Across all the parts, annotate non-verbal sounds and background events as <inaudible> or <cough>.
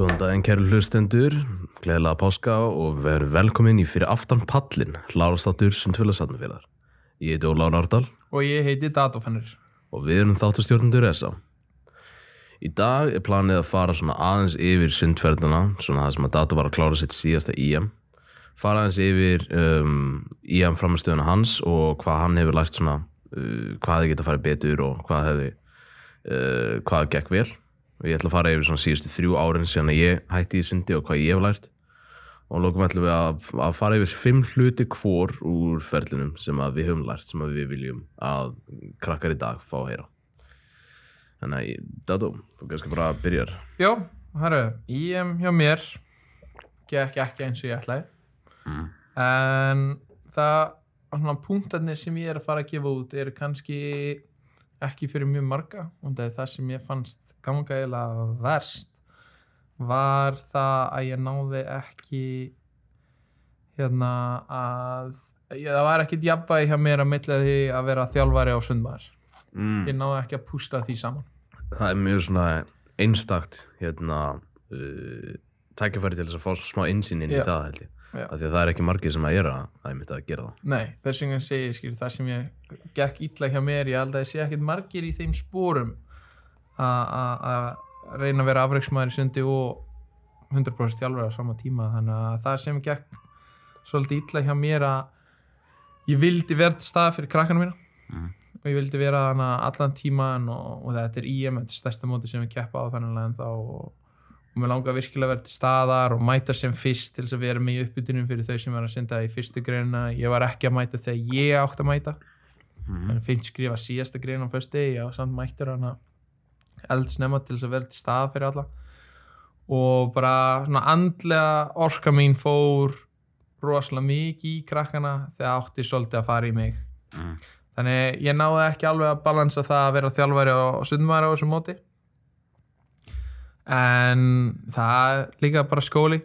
Góðan daginn kæru hlustendur, gleðilega páska og veru velkomin í fyrir aftan pallin, Lárastáttur Sundfélagsatnufélag. Ég heiti Óláður Árdal Og ég heiti Datofennir. og við erum þáttastjórnundur ESA. Í dag er planið að fara svona aðeins yfir sundferðina, svona það sem að Dato var að klára sitt síðasta IM. Fara aðeins yfir um, IM framistöðuna hans og hvað hann hefur lært svona, uh, hvað hefði getað farið betur og hvað hefði, uh, hvað gekk vel. Og ég ætla að fara yfir svona síðustu þrjú árin síðan að ég hætti í sundi og hvað ég hef lært. Og lókum ætlum við að, að fara yfir fimm hluti hvor úr ferlinum sem að við höfum lært, sem að við viljum að krakkar í dag fá að heyra. Þannig að, ég- Dato, þú kannski bara byrjar. Já, herru, IM hjá mér gekk ekki eins og ég ætlaði. Mm. En það, svona punktarnir sem ég er að fara að gefa út eru kannski ekki fyrir mjög marga. Og það er það sem ég fannst ganga eiginlega verst var það að ég náði ekki hérna að ég, það var ekkit jafnvægi hjá mér að milla því að vera þjálfari á sundmaður. Mm. Ég náði ekki að pústa því saman. Það er mjög svona einstakt hérna uh, tækifæri til þess að fá smá insýn inn í Já. það held ég. Því að það er ekki margir sem að gera það er mitt að gera það. Nei, þess vegna segi ég skil það sem ég gekk illa hjá mér, ég held að ég sé ekkert margir í þeim spórum að reyna að vera afreiksmaður í sundi og 100% þjálfur á sama tíma þannig að það sem gekk svolítið illa hjá mér að ég vildi til stað fyrir krakkana mína Mm. og ég vildi vera allan tíman og, og þetta er IM, þetta er stærsta móti sem við keppa á þannig að þá og, og mér langar virkilega að vera til staðar og mæta sem fyrst til þess að vera með í uppbytunum fyrir þau sem var að synda í fyrstu greina ég var ekki að mæta þegar ég átt að mæta Mm. þannig finnst skrifa síðasta grein á föstu ég var samt mættur hana eldsnemma til þess að vera til staða fyrir alla. Og bara svona andlega orka mín fór rosalega mikið í krakkana þegar átti svolítið að fara í mig. Mm. þannig ég náði ekki alveg að balansa það að vera þjálfari og sundmæri á þessu móti. En það líka bara skóli.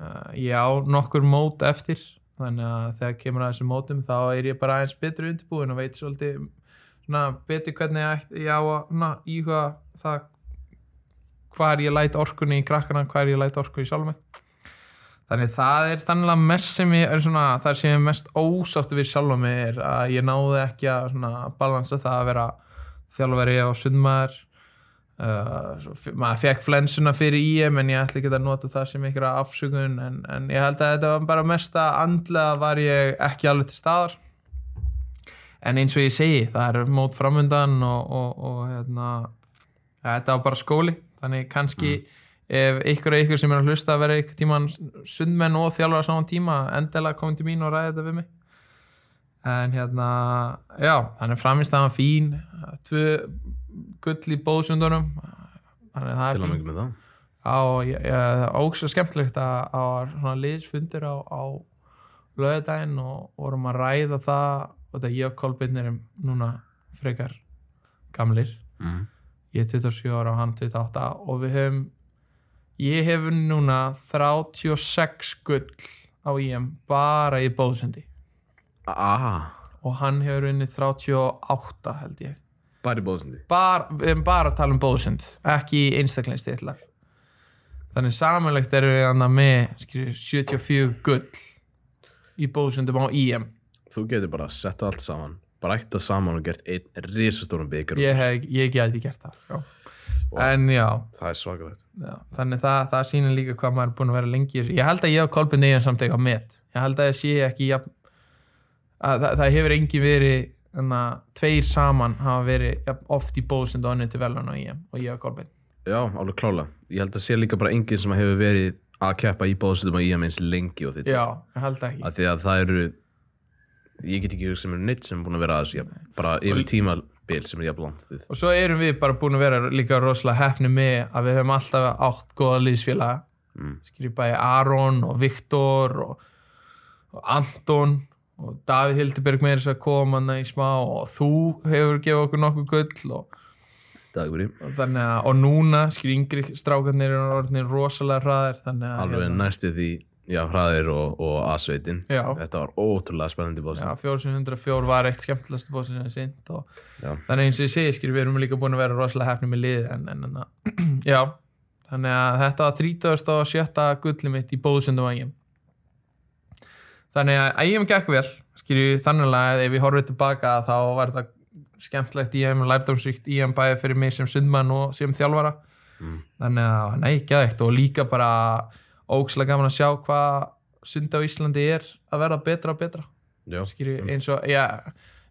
Uh, ég á nokkur mót eftir þannig að þegar kemur að þessum mótum þá er ég bara aðeins betri undirbúin og veit svolítið svona, betur hvernig ég, á að íhuga það hvar ég læt orkunni í krakkana hvar ég læt orkunni í sjálf mig þannig það er þannig að mest sem ég er svona, það sem ég er mest ósáttu við sjálfa mig er að ég náði ekki að balansa það að vera þjálfari á sundmaður. Uh, maður fekk flensuna fyrir IM en ég ætla ekki að nota það sem ykkur afsökun en, en ég held að þetta var bara mesta andlega var ég ekki alveg til staðar. En eins og ég segi það er mót framundan og, og, og hérna, þetta var bara skóli þannig kannski ef ykkur og ykkur sem er að hlusta að vera ykkur tíman sundmenn og þjálfur á saman tíma endilega komið til mín og ræði þetta við mig. En hérna já, þannig framist það var fín. Tvö gull í bóðsundunum þannig það er að fín. það. það var ógst skemmtilegt að að var svona liðsfundir á, á lögðardaginn og vorum að ræða það. Og þetta ég og Kolbeinn erum núna frekar gamlir. Mm. Ég er 27 ára og hann 28 og við höfum ég hef unnið núna 36 gull á IM bara í bóðsundi Ah, og hann hefur unnið 38 held ég. Bara í bóðsindi. bara, við erum bara að tala um bóðsund ekki einstaklingstillar þannig samanlegt erum við annað með skilur, 74 gull í bóðsundum á IM Þú getur bara sett allt saman, brætt það saman og gert einn risastórum byggur. ég, hef, ég gæti gert það já. Wow. en já, Það er svakalegt. þannig það, það sýnir líka hvað maður er búin að vera lengi ég held að ég og Kolbjörn eigin samt eitthvað met ég held að ég sé ekki jafn, að, það, það hefur engin verið þannig að tveir saman hafa verið oft í bóðsund og annir til velun á IM og ég og Kolbjörn Já, alveg klála. Ég held að sé líka bara enginn sem hefur verið að keppa í bóðsundum að IM eins lengi og þitt. já, ég held ekki Af því að það eru, ég get ekki hugsa sem eru neitt sem er búin að vera að þessu, jafn, bara yfir tímabil sem er jafn langt við. og svo erum við bara búin að vera líka rosalega hefni með að við höfum alltaf átt góða liðsfélaga Mm. bæði Aron og Viktor og, og Anton og Davíð Hildeberg með þess að koma í smá og þú hefur gefið okkur nokkuð gull og, og að og núna skilur yngri strákarnir eru rosalega hraðir Alveg næstu því, já, hraðir og, og A-sveitin. Já. Þetta var ótrúlega spennandi Já, bóðsund. 4104 var eitt skemmtilegast bóð sem ég sýnt og Já. þannig eins og ég segi, skilur, við erum líka búin að vera rosalega hefni með lið en, en, en að- <clears throat> já, þannig að þetta var 37. gulli mitt í bóðsundum að EM þannig að EM gekk vel skilju þannig að ef við horfum tilbaka þá var þetta skemmtlegt EM lærdomsríkt EM bæði fyrir mig sem sundmann og sem þjálfara mm. þannig að nei, geðvægt og líka bara ókslega gaman að sjá hvað sund á Íslandi er að vera betra og betra. Já, skilju eins og já,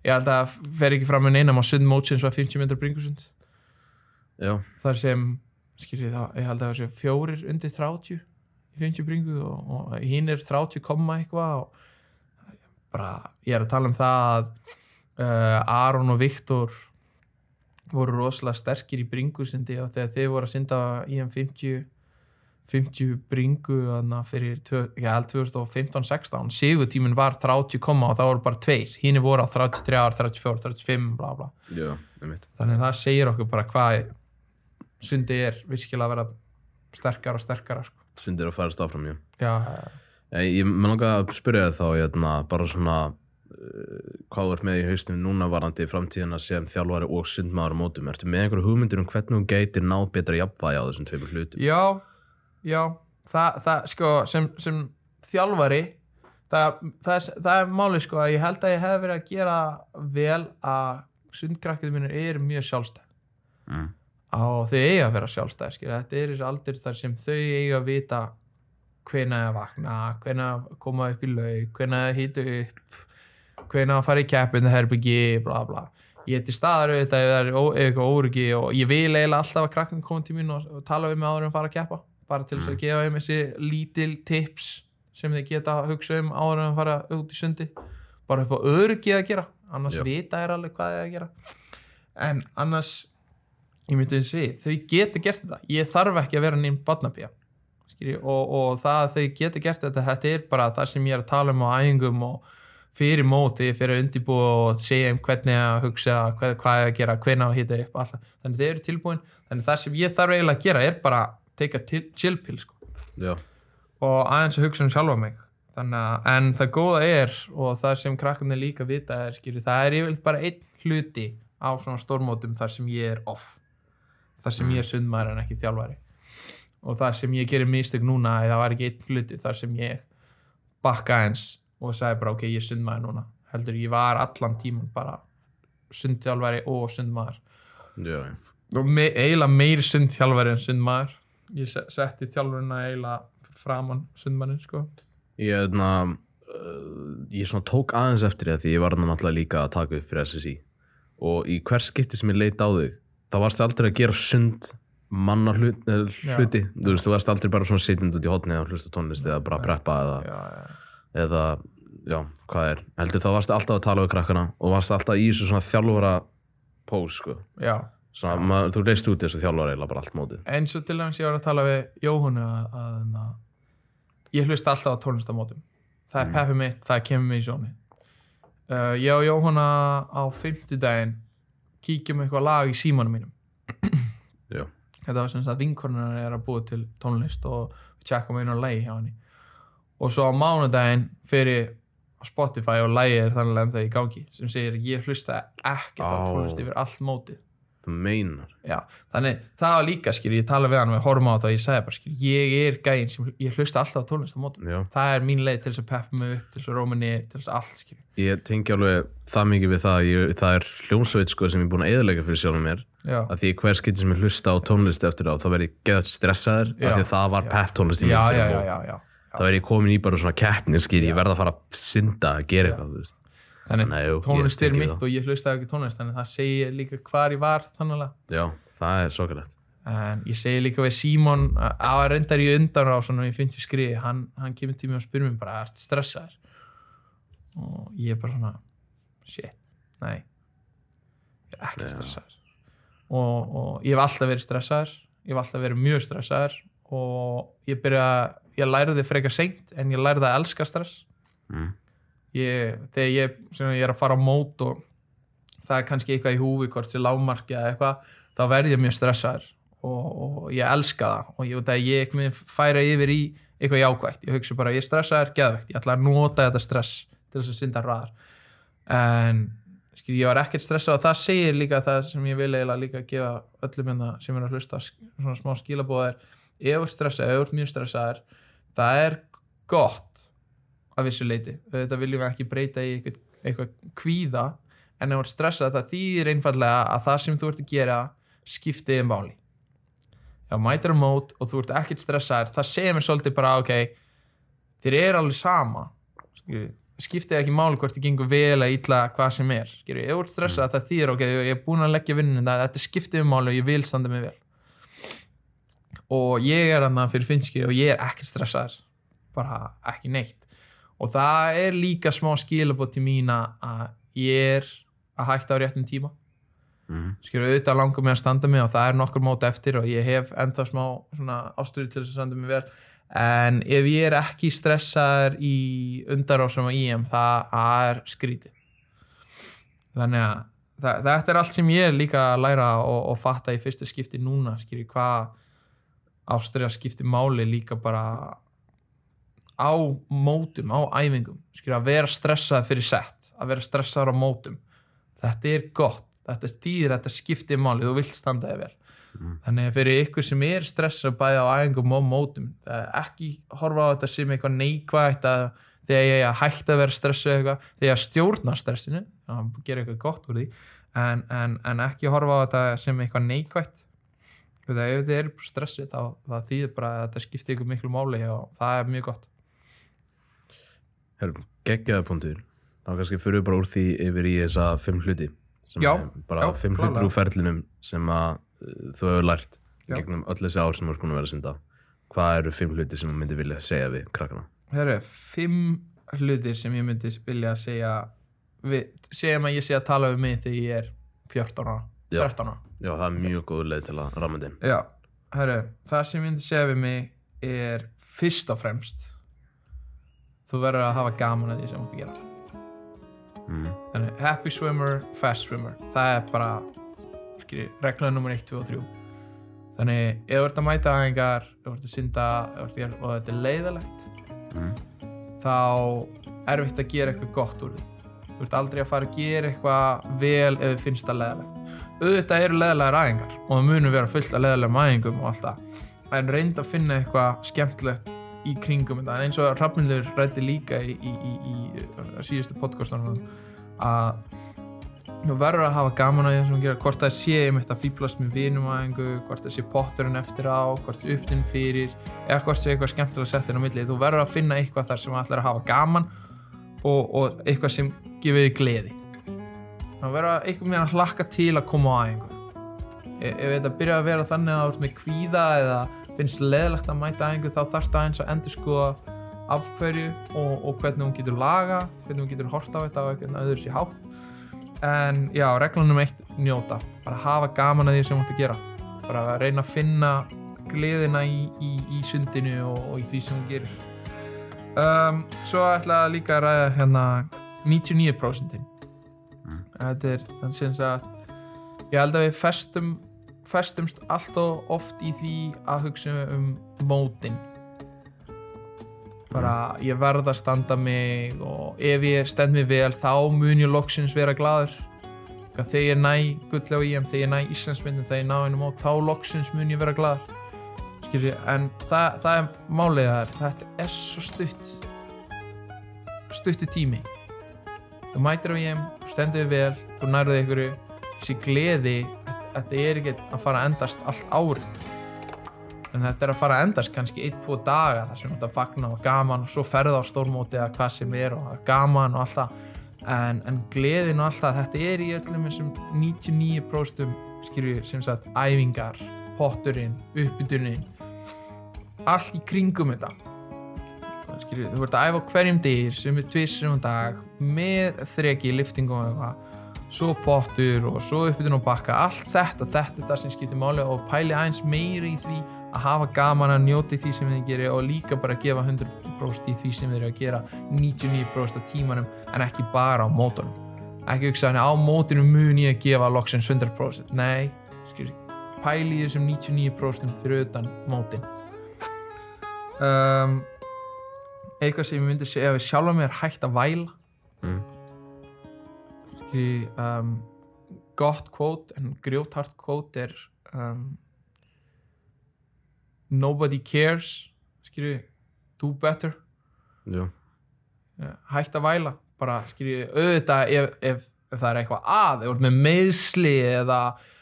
ég held að fer ekki fram með einam á sund mótsins var 50 metrar bringusund. Já, þar sem skilji það, ég held að það sé fjórir undir 30 í 50 bringu og, og hinn er 30 komma eitthvað og bara, ég er að tala um það að uh, Aron og Viktor voru rosalega sterkir í bringusundi og þegar þeir voru að synda í um 50 50 bringu fyrir, held 2015-16 sigurtíminn var 30 komma og það voru bara tveir, hinn voru á 33, 34, 35 bla bla. Já, þannig að það segir okkur bara hvað sundi er virkilega að vera sterkara og sterkara sko. Sundir að færast áfram, Ég, með langa að spyrja þá hérna, bara svona uh, hvað ert með í haustum núna varandi í framtíðina sem þjálfari og sundmaður á mótum. Ertu með einhverju hugmyndir um hvernig þú gætir náð betra jafnvægi á þessum tveimur hlutum? já, já það, það sko sem, sem þjálfari það, það, er, það er máli sko að ég held að ég hef verið að gera vel að sundkrakkið mínir er mjög sjálfstæð Mm. á þau eiga að vera sjálfstæð skilja. þetta er þessi aldur þar sem þau eiga að vita hvenær að vakna hvenær að koma upp í laug hvenær að hýta upp hvenær að fara í keppinu herbyggi bla bla ég er til staðar auðvitað ef það er eitthvað óryggi og ég vil eiginlega alltaf að krakkan koma til mín og, og tala við mig áður en fara að keppa bara til þess að gefa þeim þessi lítil tips sem þeir geta að hugsa um áður en að fara út í sundi. Bara upp á öryggi að gera. Annars Já. vita er alveg hvað er að gera. En annars ég myndi að segja, þau geta gert þetta. Ég þarf ekki að vera nýjum barnabíja Skilji, og, og það að þau geta gert þetta þetta er bara það sem ég er að tala um á æfingum og fyrir móti fyrir að undirbúa og segja um hvernig að hugsa hvað, hvað að gera, hvernig að hýta upp alltaf. þannig þau eru tilbúin. Þannig það sem ég þarf eiginlega að gera er bara teika chill pill sko. Og aðeins að hugsa um sjálfa mig. Að, en það góða er og það sem krakkarnir líka vita er skilur, það er yfirleitt bara einn hluti á svona stórmótum þar sem ég er off. Þar sem ég er sundmaður en ekki þjálfari. Og þar sem ég gerir mistök núna það var ekki einn hluti þar sem ég bakka eins og sagði bara ok, ég er sundmaður núna. Heldur ég var allan tíman bara sundþjálfari og sundmaður. Já, og me, eiginlega meiri sundþjálfari en sundmaður ég se- setti þjálfurina eiginlega framan sundmannin sko Ég, hérna, uh, ég svona tók aðeins eftir því að því ég var þarna náttúrulega líka að taka upp fyrir SSI og í hvers skipti sem ég leit á þig þá varst aldrei að gera sund manna hlut, eh, Já. hluti þú veist, þú varst aldrei bara svona sitjandi út í hotni og hlusta tónlist eða bara að preppa eða, já, já. eða já, hvað er heldur þá varst alltaf að tala við krakkana og varst alltaf í þessu svona þjálfara pós sko, já. Svona, maður, þú reist út þessu þjálfara eiginlega bara allt mótið. Eins og til dæmis ég var að tala við Jóhannu að, að, að ég hlusta alltaf á tónlistamótum það er Mm. peppi mitt, það kemur mig í sjóni uh, ég og Jóhanna á fimmtudaginn kíkjum eitthvað lag í símanum mínum. <clears throat> Já, þetta var sem sagt að vinkornar er að búa til tónlist og við tjekkum einu lagi hjá henni. Og svo á mánudaginn fyrir á Spotify og er þannig ennþá í gangi sem segir ég hlusta ekkert á Á. tónlist yfir allt mótið þú meinar Já, þannig það var líka skil, ég tala við hann og við horfum á þetta og ég sagði bara skil, ég er gæinn sem ég hlusta alltaf á tónlist á mótum já, það er mín leið til þess að peppa mig upp til þess að róma niður, til þess að allt skil ég tengi alveg það mikið við það ég, það er hljómsveit sko sem ég er búin að eðalega fyrir sjálfum mér Já, að því hver skipti sem ég hlusta á tónlist eftir á þá verð ég geðað stressaður Já. af því að það var Já. pep tónlist í já, já, já, mót. já, já. þá verð ég komin í bara svona keppni skil, ég verð að fara að synda að gera eitthvað þú veist. Þannig Nei, jú, tónlist ég er mitt það. og ég hlustaði ekki tónlist þannig það segir líka hvar ég var þannig að já, það er sokkalegt en ég segi líka við Símon að að reyndar í undan á svona ég finnst ég skriði, hann, hann kemur til mig og spyr mér bara, ert stressaður og ég er bara svona shit, nei ég er ekki Já. stressaður og, og ég hef alltaf verið stressaður ég hef alltaf verið mjög stressaður og ég byrja ég lærði frekar seint en ég lærði að elska stress mm. Ég, þegar ég, ég er að fara á mót og það er kannski eitthvað í húfi hvort sem lágmarki eða eitthvað þá verð ég mjög stressaður og, og ég elska það. Og ég veit að ég færa yfir í eitthvað jákvægt ég hugsa bara ég stressaður, geðvægt ég ætla að nota þetta stress til þess að synda hraðar. En skil, ég var ekkert stressað og það segir líka það sem ég vil eiginlega líka gefa öllum hérna sem er að hlusta svona smá skilabóðar ef stressaður, ef mjög stressaður það er gott að vissu leiti, þetta viljum við ekki breyta í eitthvað, eitthvað kvíða en ef þú ert stressað það þýðir einfallega að það sem þú ert að gera skiptiði máli. Þú mætir á mót og þú ert ekkert stressaður það segir mér svolítið bara ok þér er alveg sama skiptiði ekki máli hvort þið gengur vel að ítla hvað sem er skilur, ef þú ert stressað það þýðir ok, ég er búin að leggja vinnin þetta skiptiði máli og ég vil standa mig vel. Og ég er hann fyrir finski og ég er ekkert stressaður bara ekki neitt og það er líka smá skilabót til mín að ég er að hætta á réttum tíma. Mm. skilur auðvitað langar mig að standa mig og það er nokkur mót eftir og ég hef ennþá smá ástöðu til þess að standa mig vel. En ef ég er ekki stressaður í undarásum á IM það er skrítið. Þannig að það, þetta er allt sem ég er líka að læra og, og fatta í fyrsta skipti núna skilur hvað ástriða skipti máli líka bara á mótum, á æfingum skilur að vera stressað fyrir sett að vera stressaður á mótum. Þetta er gott, þetta stýðir þetta skiptir máli, þú vilt standa þig vel. Mm. þannig að fyrir ykkur sem er stressað bæði á æfingum og mótum er ekki horfa á þetta sem eitthvað neikvægt að þegar ég er að vera stressuð eitthvað, þegar ég stjórna stressinu að gera eitthvað gott úr því en, en, en ekki horfa á þetta sem eitthvað neikvægt ef þið eru stressuð þá þýðir bara að þetta skiptir ykkur miklu máli og það er mjög gott Geggjaða punktur þá kannski fyrir við bara úr því yfir í þessa fimm hluti sem Já, er bara já, fimm klárlega. úr ferlinum sem að uh, þú hefur lært Já. gegnum öll þessi ár sem þú ert búin að vera að synda hvað eru fimm hlutir sem þú myndir vilja segja við krakkana eru fimm hlutir sem ég myndi vilja segja við, segjum að ég sé að tala við mig þegar ég er 14 ára, Já. 13 ára já, það er mjög góð leið til að ramma þinn Já, herru, það sem ég myndi segja við mig er fyrst og fremst þú verður að hafa gaman að því sem þú ert að gera. Mm. Þannig, happy swimmer, fast swimmer. Það er bara regla nummer 1, 2 og 3 þannig ef þú ert að mæta aðengar ef þú ert að synda ert að og þetta er leiðalegt Mm. þá erfitt að gera eitthvað gott úr því. Þú ert aldrei að fara að gera eitthvað vel ef þið finnst það leðalegt auðvitað eru leðalegar aðingar og það munur vera fullt af leðalegum aðingum og allt það. En reynda að finna eitthvað skemmtilegt í kringum þetta. Eins og Hrafnildur rætti líka í, í, í, í, síðustu podcastunum að þú verður að hafa gaman að því sem þú gera hvort það sé einmitt að fýblast með vinum aðingu hvort það sé potturinn eftir á hvort það sé uppninn fyrir eða hvort sé eitthvað skemmtilega sett inn á milli. Þú verður að finna eitthvað þar sem allir að hafa gaman og, og eitthvað sem gefur þig gleði. Það verður að eitthvað mér að hlakka til að koma á æfingu ef, þetta byrja að vera þannig að þú ert með kvíða eða finnst leðilegt að mæta æfingu þá þarf það eins að endur skoða af hverju og, og hvernig hún getur laga hvernig hún getur horta á þetta og hvernig öðru sé hátt. En já, reglunum eitt njóta. Bara hafa gaman að því sem þú ert að gera. Bara að reyna að finna gleðina í, í, í sundinu og, og í því sem þú gerir. Um, svo ætla ég líka að ræða hérna 99% Mm. þetta er þannig að ég held að við festum festumst allt og oft í því að hugsa um mótin. Bara ég verð að standa mig og ef ég stend mig vel þá mun ég loksins vera gladur þegar ég næ gull á IM þegar ég næ Íslandsmyndin þegar ég ná einum á þá loksins mun ég vera gladur Skilji, en það, það er málið þar þetta er svo stutt stuttu tími. Þú mætir á þú stendur þig vel þú nærðu ykkur þessi gleði þetta er ekki að fara að endast allt árið. En þetta er að fara að endast kannski 1-2 daga þar sem þetta fagna og gaman og svo ferða á stórmóti eða hvað sem er og gaman og allt það. En, en gleðin og allt það þetta er í öllum þessum 99% skilju sem sagt æfingar potturinn, uppbytunin allt í kringum þetta. Skilju, þú ert að æfa hverjum dýr sem er tvissum um dag með þreki, liftingum og eitthvað svo pottur og svo uppbytun og bakka. Allt þetta, þetta er það sem skiptir máli og pæli aðeins meiri í því að hafa gaman að njóta í því sem þið gerir og líka bara að gefa 100% í því sem þið eru að gera 99% af tímanum en ekki bara á mótunum. Ekki hugsa hann á mótunum mun ég að gefa loksins 100% nei, skilur, pæli þessum 99% fyrir utan mótin um, eitthvað sem ég myndi segja ef ég sjálfa mér hægt að væla. Mm. Skilji um, gott kvót en grjóthart kvót er um, nobody cares skilju, do better. Já, hætt að væla bara skilju, auðvitað ef, ef, ef það er eitthvað að, ef þú ert með meðsli eða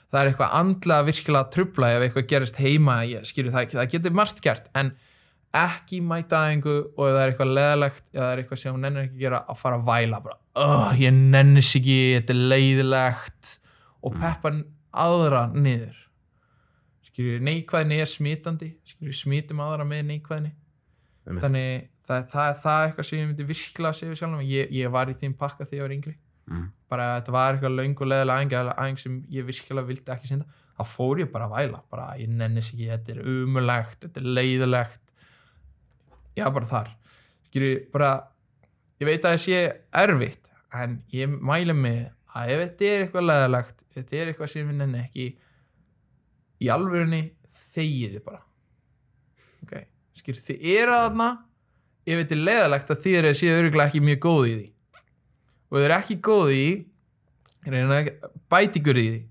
það er eitthvað andlega virkilega trubla ef eitthvað gerist heima skilju, það, það getur margt gert en ekki mæta aðingu og ef það er eitthvað leðalegt eða það er eitthvað sem hún nennir ekki að gera að fara að væla bara, oh, ég nennis ekki þetta er leiðilegt. Og peppa aðra niður. Skilju, neikvæðni er smitandi. Skilju, smitum aðra með neikvæðni. Einmitt. þannig það, það, það er eitthvað sem ég myndi virkilega að segja við sjálfum ég, ég var í þeim pakka þegar ég var yngri. Mm. bara þetta var eitthvað löng og leðilega æfing sem ég virkilega vildi ekki synda. Þá fór ég bara að væla. Bara ég nennis ekki, þetta er umulegt þetta er leiðilegt. Já bara þar. Skilji, bara, ég veit að það sé erfitt en ég mæli mig að ef þetta er eitthvað leðilegt ef þetta er eitthvað sem ég nenni ekki í alvörunni þegiði bara. Ok, skilur þið eru þarna ef þetta er leðilegt að þið að séu örgulega ekki mjög góð í því. Og þið eru ekki góð í því reyna að bæti ykkur í því.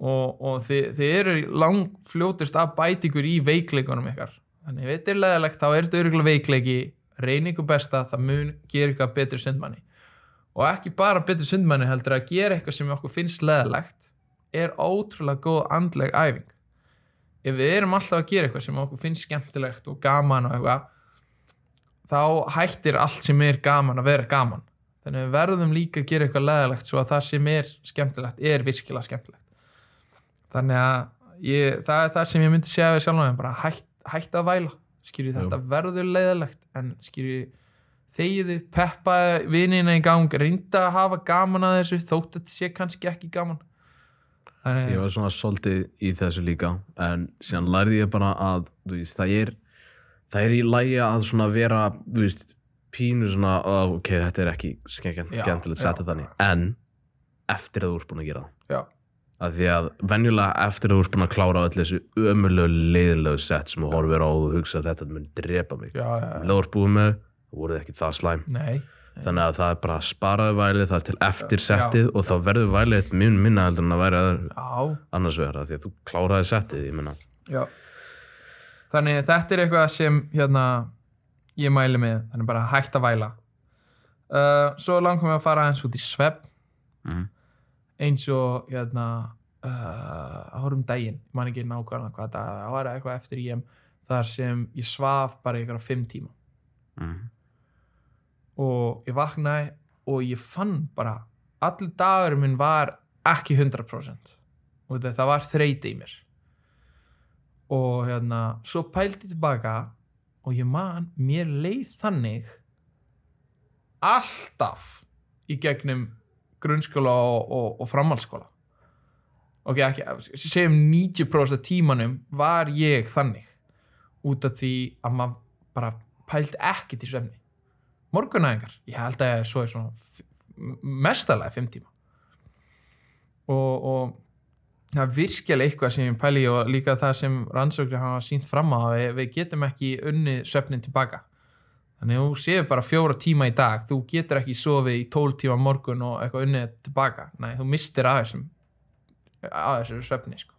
Og, og þið, þið eru lang fljótust að bæti ykkur í veikleikunum ykkar. Þannig ef þetta er leðilegt þá er þetta örgulega veikleiki reyna ykkur besta það mun gera ykkur betur sundmanni. Og ekki bara betur sundmanni heldur að gera eitthvað sem okkur finnst leðilegt er ótrúlega góð andleg æfing. Ef við erum alltaf að gera eitthvað sem okkur finnst skemmtilegt og gaman og eitthvað þá hættir allt sem er gaman að vera gaman. Þannig að við verðum líka að gera eitthvað leðilegt svo að það sem er skemmtilegt er virkilega skemmtilegt. Þannig að ég, það er það sem ég myndi segja við sjálf og bara hætt, hætt að væla skýrðu þetta verður leðilegt en skýrðu þegiðu, peppa vinina í gang, reynda að hafa gaman að þessu þótt að þetta sé kannski ekki gaman. Þannig ég var svona svolítið í þessu líka en síðan lærði ég bara að veist, það er það er í lægi að svona vera veist, pínu svona ok, þetta er ekki skemmtilegt setja þannig, en eftir að þú ert búin að gera það að því að venjulega eftir að þú ert búin að klára öll þessu ömulegu leiðilegu sett sem þú horfir á og þú hugsa að þetta mun drepa mig já, já, þú ert búin með, þú voruð ekki það slæm nei þannig að það er bara sparaðu vælið það er til eftir Já. settið og þá verður vælið mjög minna heldur en að væri að já, annars vegar af því að þú kláraði settið ég meina Já. Þannig að þetta er eitthvað sem hérna, ég mæli með, þannig bara hægt að væla. Uh, svo langum við að fara eins út í svepp, mm. Eins og hérna, uh, horfum daginn, ég man ekki nákvæmlega hvað dag, það var eitthvað eftir ég þar sem ég svaf bara ykkur fimm tíma. Mm. og ég vaknaði og ég fann bara, allir dagur minn var ekki 100% og það var þreyti í mér. Og hérna svo pældi ég tilbaka og ég man, mér leið þannig alltaf í gegnum grunnskóla og, og, og framhaldsskóla. Ok, ekki, segjum 90% af tímanum var ég þannig út af því að maður bara pældi ekki til svefni. Morgunæðingar, ég held að svo er svona mestalega fimm tíma. Og, og það er virkilega eitthvað sem ég pæli og líka það sem rannsóknir hafa sínt fram á að við, við getum ekki unnið svefnin tilbaka þannig að þú séu bara fjóra tíma í dag. Þú getur ekki sofið í tól tíma á morgun og eitthvað unnið tilbaka. Nei, þú mistir að þessum að þessu svefni sko.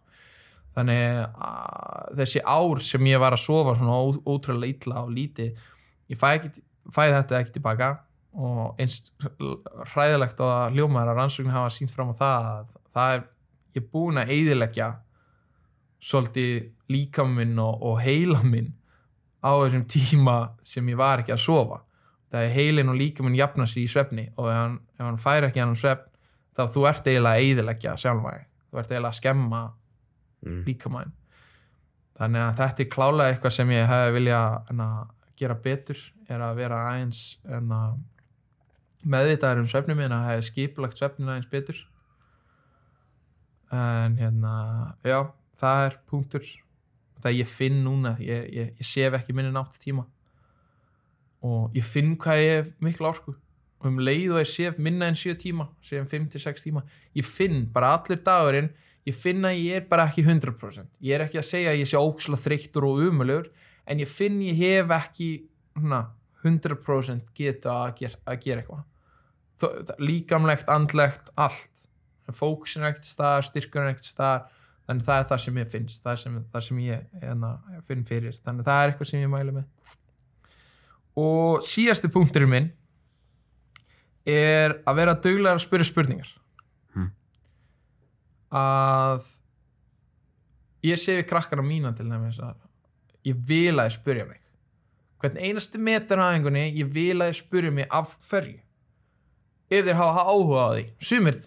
þannig að þessi ár sem ég var að sofa svona ótrúlega illa og lítið ég fæ, ekki, fæ þetta ekki tilbaka. Og eins hræðilegt að ljómaður að rannsóknir hafa sínt fram á það að það er ég er búin að eyðileggja svolítið líkam minn og, og heila minn á þessum tíma sem ég var ekki að sofa. Það er heilin og líka minn jafna sig í svefni og ef hann, ef hann fær ekki hann svefn þá þú ert eiginlega að eyðileggja sjálfvæg þú ert eiginlega að skemma Mm. líkamæn þannig að þetta er klálega eitthvað sem ég hefði vilja enna, gera betur er að vera aðeins meðvitaður um svefnum minn að hefði skipulagt svefnin aðeins betur. En hérna já, það er punktur það ég finn núna ég, ég, ég sef ekki minni nátt tíma. Og ég finn hvað ég hef miklu orku. Og um leið og ég sef minna en 7 tíma sefum 5-6 tíma ég finn bara allir dagurinn ég finn að ég er bara ekki 100% ég er ekki að segja að ég sé óksla þreyttur og umöluður en ég finn ég hef ekki hana, 100% geta að gera, að gera eitthvað. Þó- líkamlegt, andlegt, allt. Fókusin er ekkert staðar, styrkur er ekkert staðar þannig það er það sem ég finnst það sem, það sem ég hérna, finn fyrir. Þannig það er eitthvað sem ég mæli með. Og síðasti punkturinn minn er að vera duglegar að spyrja spurningar. Hmm. að ég sé við krakkana mína til nefnir að ég vil að þið spyrja mig. Hvern einasti metur á einhvernig ég vil að þið spyrja mig af hverju. Ef þeir hafa áhuga á því. Sumir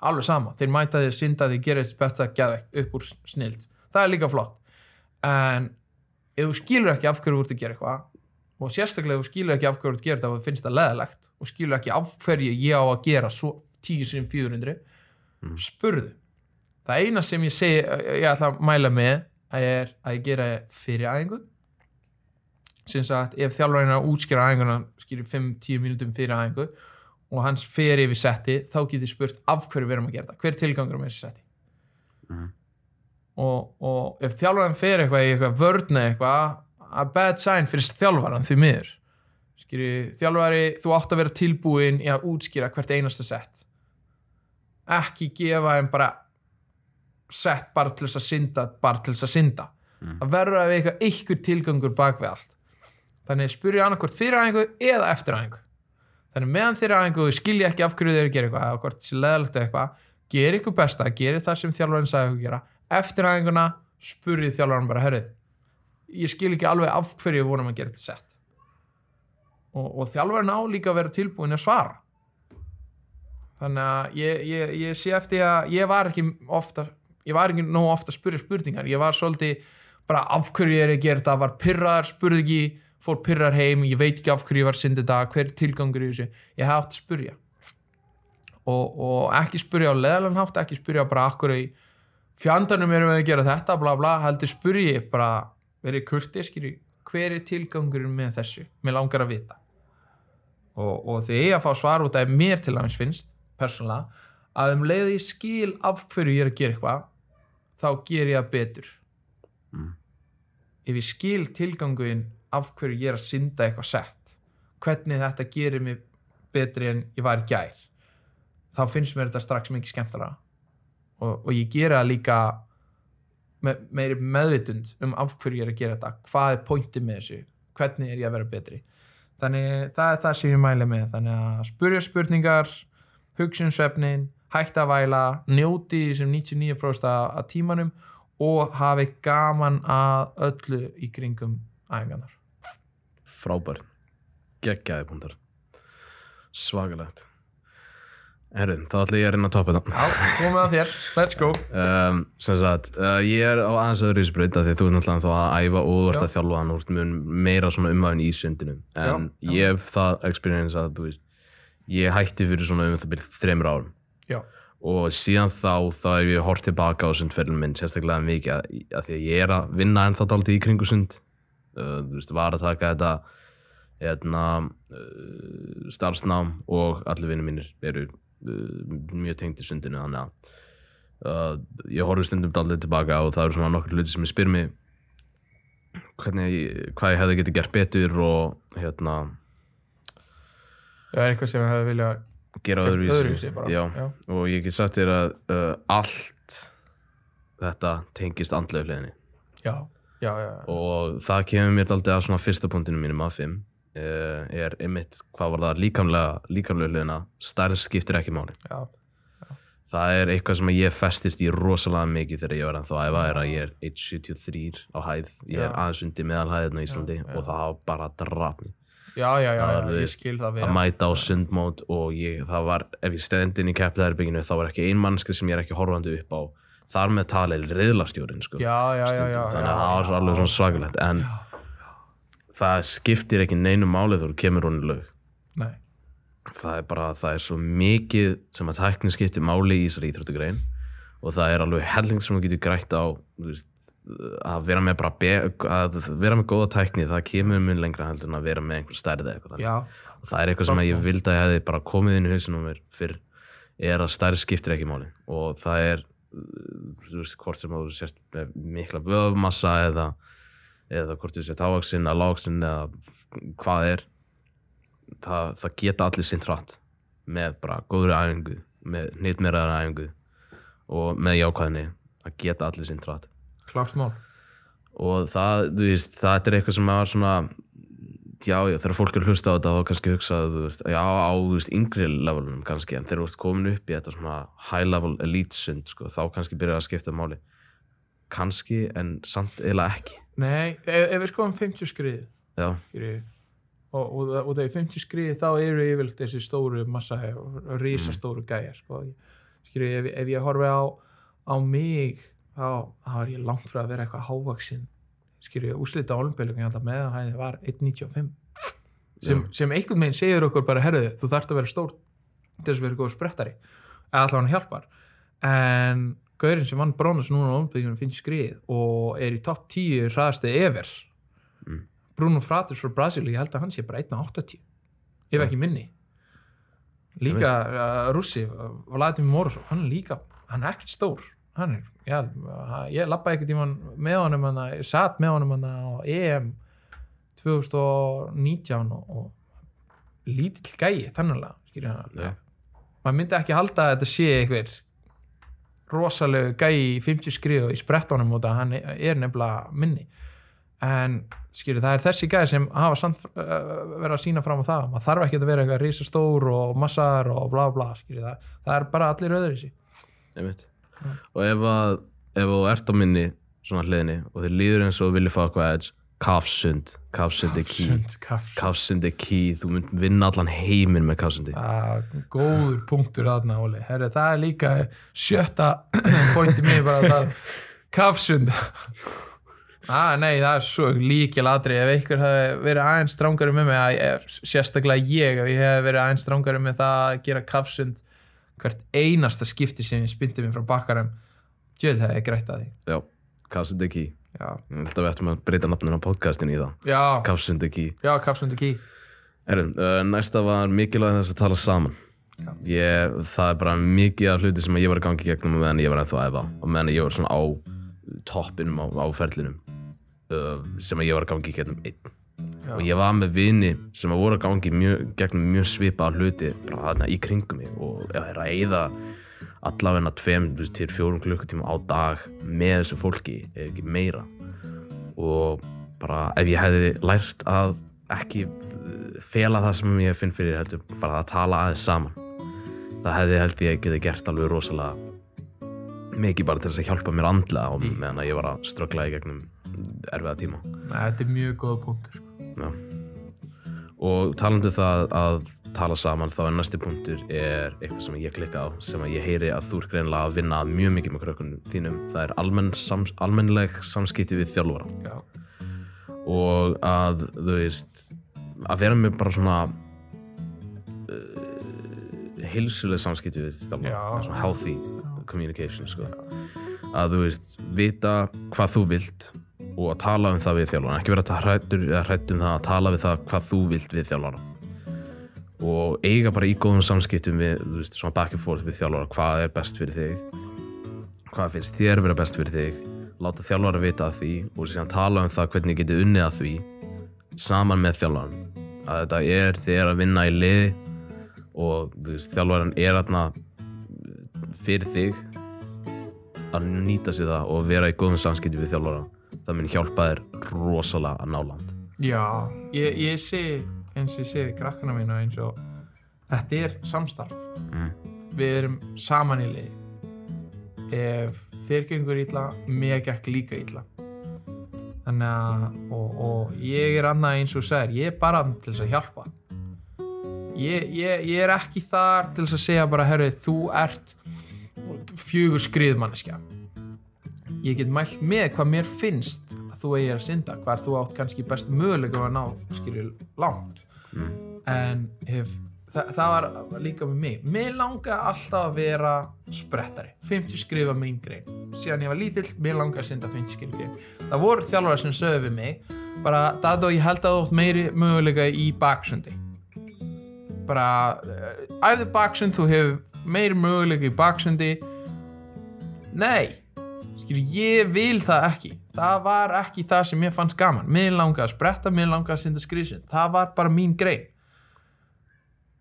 alveg sama. Þeir mæta því, synda því, gera þetta betta geðveikt upp úr snild, það er líka flott. En ef þú skilur ekki af hverju þú ert að gera eitthvað og sérstaklega ef þú skilur ekki af hverju þú ert að gera þetta og finnst það leðalegt og skilur ekki af hverju ég á að gera svo 10 sem 400 Mm. spurðu. Það eina sem ég segi ég ætla að mæla með er að ég gera fyrir æfingu. Sem sagt ef þjálfarinn er að útskýra æfinguna skýrir 5-10 mínútum fyrir æfingu og hans fer yfir setti þá getur spurt af hverju við erum að gera þetta? Hver er tilgangur með þessi setti? Mhm. og, og ef þjálfarinn fer eitthvað í eitthvað vörn eða eitthvað a bad sign fyrir þjálfaran því miður. Skýrir þjálfari þú átt að vera tilbúin í að útskýra hvert einasta sett. Ekki gefa þeim bara sett bara til þess að synda bara til þess að synda. Mm. það verður að vera eitthvað ykkur tilgangur bak við allt. Þannig spyrja annarkvort fyrir aðeingu eða eftir aðeingu þannig meðan þeirra aðeingu skilja ekki af hverju þeir gera eitthvað eða hvort sé leðalegt eða eitthvað gera ykkur besta, gera það sem þjálfarinn sagði ykkur gera. Eftir aðeinguna spurði þjálfarinn bara, herru ég skil ekki alveg af hverju við vorum að gera þetta sett. Og, og þjálfarinn á líka að vera tilbúin að svara. Þannig að ég, ég, ég sé eftir að ég var ekki ofta ég var ekki nóg ofta að spyrja spurningar. Ég var svolítið bara af hverju ég er að gera þetta? Var pyrraðar, spurði ekki fór pyrrar heim, ég veit ekki af hverju ég var syndið þetta hver er tilgangur í þessu, ég hef átt að spurja og, og ekki spurja á leðalan hátt, ekki spurja bara akkur í fjandanum erum við að gera þetta bla bla, heldur spurji bara verið kurtið, skýri hver er tilgangurinn með þessu, mér langar að vita. Og, og því ég að fá svar út af mér til aðeins finnst persónulega, að um leiði ég skil af hverju ég er að gera eitthvað þá ger ég það betur. Mm. ef ég skil tilgangurinn af hverju ég er að synda eitthvað sett. Hvernig þetta gerir mig betri en ég var gær. Þá finnst mér þetta strax mikið skemmtara. Og, og ég gera líka með meiri meðvitund um af hverju ég er að gera þetta. Hvað er pointið með þessu? Hvernig er ég að vera betri? Þannig það er það sem ég mæli með. Þannig að spurja spurningar hugsinsvefnin, hætta að væla njóti sem 99% af af tímanum og hafi gaman að öllu í kringum æfingarnar frábær. Geggjaði punktar. Svakalegt. Herru, þá ætla ég að reyna að toppa þetta Já, komið að þér, let's go. Um, sem sagt, uh, ég er á aðeins öðru í spraut af því að þú er náttúrulega þá að æfa og þú ert að þjálfa hann og þú ert meira svona umvæðin í sundinu. En Já, já. ég hef það experience að þú veist ég hætti fyrir svona um það byrð þreymur árum. Já, og síðan þá þá hef ég hort tilbaka á sundferðin minn sérstaklega mikið að, að því að ég er að vinna ennþá dálítið í kringu sund þú veist, var að taka þetta hérna uh, starfsnám og allir vinnir mínir eru uh, mjög tengd í sundinu þannig að ég horfi stundum dálítið tilbaka og það eru svona nokkur hluti sem ég spyr mig hvernig, ég- hvað ég hefði getið gert betur og hérna það er eitthvað sem við hefði vilja gera öðruvísi, og ég get sagt þér að uh, allt þetta tengist andlega hliðinni. Já, já, já, og það kemur mér aldrei að svona fyrsta punktinu mínum af fimm uh, er einmitt hvað var það líkamlega, líkamlega hliðina stærð skiptir ekki máli. Já. það er eitthvað sem ég festist í rosalega mikið þegar ég var að æfa er að ég er 1.73 á hæð. Ég er aðeins undir meðalhæðin á Íslandi og það bara draf mig Já, já, já, Það ég skil það að við mæta á sundmót og ég, það var, ef ég stend inn í keppleðarbygginu þá var ekki ein mannska sem ég er ekki horfandi upp á þar með talið riðlastjórin sko, Já, já, já, já þannig að já, það já. alveg svona svakalegt en það skiptir ekki neinu máli þú kemur hún í lög Nei, það er bara, það er svo mikið sem að tækni skiptir máli í þessari íþróttugrein og það er alveg helling sem þú getur grætt á veist, að vera með bara be, að vera með góða tækni það kemur mun lengra heldur en að vera með einhver stærði já, og það er eitthvað sem ég vildi að ég hefði bara komið inn í hausinu mér fyrr er að stærð skiptir ekki máli. Og það er þú veist hvort sem að þú sért með mikla vöfmassa eða, eða hvort þú sért ávaksinn eða lágsinn eða hvað er það, það geta allir sinn hratt með bara góðri æfingu með nýttmeraðar æfingu og með jákvæðinni að geta allir sinn trætt klárt mál. Og það, þú veist, það er eitthvað sem var svona já, já, þegar fólk er að hlusta á þetta þá kannski hugsa, þú veist, já, á þú veist, yngri levelunum kannski, en þegar þú ert komin upp í þetta svona high level elite sund sko, þá kannski byrjar að skipta máli. Kannski, en samt eiginlega ekki. Nei, ef, við skoðum 50 skrið já, skilji og, og, og þegar 50 skriði þá eru yfirleitt þessi stóru massa risastóru gæja sko. skilji, ef, ef ég horfi á á mig þá, þá er ég langt frá að vera eitthvað hávaksinn skilji, úslita á olimpíuleikum ég held að meðanhæði var 1.95 sem, sem einhvern veginn segir okkur bara herðu, þú þarft að vera stór til þess að vera góð sprettari. Eða allavega hann hjálpar. En gaurinn sem vann brónus núna á olimpíuleikum finnst skrið og er í topp 10 hraðasti ever. Mm. Bruno Fratus frá Brasil, ég held að hann sé bara 1.80 ef ekki minni. Líka uh, Russi Vladimir Morozov, hann er líka hann er ekkert stór hann er, já, ég lappaði ekkert tímann með honum hana, ég satt með honum hana á EM 2019 og, og lítill gæi þannanlega skilja Já. maður myndi ekki halda að þetta sé einhver rosalegu gæi í 50 skriðu í sprettunum út að hann er nefnilega minni. En skilju það er þessi gæði sem hafa samt uh, verið að sína fram á það maður þarf ekki að vera eitthvað risastór og massar og bla bla skilju það, það er bara allir öðru í sí einmitt og ef að, ef þú ert á minni svona hliðinni og þið líður eins og þú viljið fá eitthvað edge, kafsund. Kafsund er key, kafsund er key. Þú mynd vinna allan heiminn með kafsundi. Ah, góður punktur þarna Óli. Herri, það er líka sjötta <clears throat> pointi mér bara það kafsund. Ah, nei það er svo líkil aðri ef einhver hefði verið aðeins strángari með mig sérstaklega ég ef ég hefði verið aðeins strángari með það að gera kafsund hvert einasta skipti sem ég spyndi mér frá bakkarum djöð hefði ég grætt að því. Já, já, ég held að við ættum að breyta nafninu á podcastinu í það. Já, kafsund key. Já kafsund er ký Heru, uh, næsta var mikilvæg þess að tala saman. Ég, það er bara mikið af hluti sem ég var að gangi í gegnum á meðan ég var ennþá að efa og meðan ég var svona á toppinum á, á ferlinum uh, sem ég var að gangi í gegnum einn Já. og ég var með vini sem að voru að gangi mjög, gegnum mjög svipa hluti bara þarna í kringum mig og ég er að eyða allavegna tveim þú veist, til fjórum klukkutíma á dag með þessu fólki, ef ekki meira og bara ef ég hefði lært að ekki uh, fela það sem ég finn fyrir heldur bara að tala aðeins saman það hefði held ég getið gert alveg rosalega mikið bara til þess að hjálpa mér andlega og meðan að ég var að ströggla í gegnum erfiða tíma Nei, þetta er mjög góða punktur sko. Já. og talandi um það að tala saman þá er næsti punktur er eitthvað sem ég klikka á sem að ég heyri að þú er greinlega að vinna mjög mikið með krökkunum þínum. Það er almenn, sams, almennleg samskipti við þjálfara. Já, og að þú veist að vera með bara svona uh, heilsuleg samskipti við svona healthy communication sko. að þú veist vita hvað þú vilt og að tala um það við þjálfara ekki vera hrættur eða hrætt um það að tala við það hvað þú vilt við þjálfara og eiga bara í góðum samskiptum við, þú veist, svona back and forth við þjálfara hvað er best fyrir þig? Hvað finnst þér vera best fyrir þig? Láta þjálfara vita að því og síðan tala um það hvernig getið unnið að því saman með þjálfaran að þetta er þið er að vinna í liði og þú veist, þjálfaran er aðna fyrir þig að nýta sér það og vera í góðum samskipti við þjálfara það mun hjálpa þér rosalega að ná land. Já, ég, ég sé eins og ég sé við krakkana mínu eins og þetta er samstarf. Mm. við erum saman í liði ef þér gengur illa mér gekk líka illa. Þannig að og, og ég er annað eins og segir ég er bara til þess að hjálpa. Ég, ég, ég er ekki þar til þess að segja bara herru þú ert fjögur skriðmanneskja ég get mælt með hvað mér finnst að þú eigir að synda hvar þú átt kannski best mögulega að ná skilju langt. Mm. en hef, þa það var líka með mig. Mér langa alltaf að vera sprettari 50 skrifa mín grein. Síðan ég var lítill, mér langa að synda 50 skrifa grein. Það voru þjálfara sem sögðu við mig bara, Dado, ég held að þú átt meiri mögulega í baksundi. Bara æfðu baksund, þú hefur meiri mögulega í baksundi. Nei skilur, ég vil það ekki. Það var ekki það sem ég fannst gaman. Mér langaði að spretta, mér langaði að synda skrisin það var bara mín grein.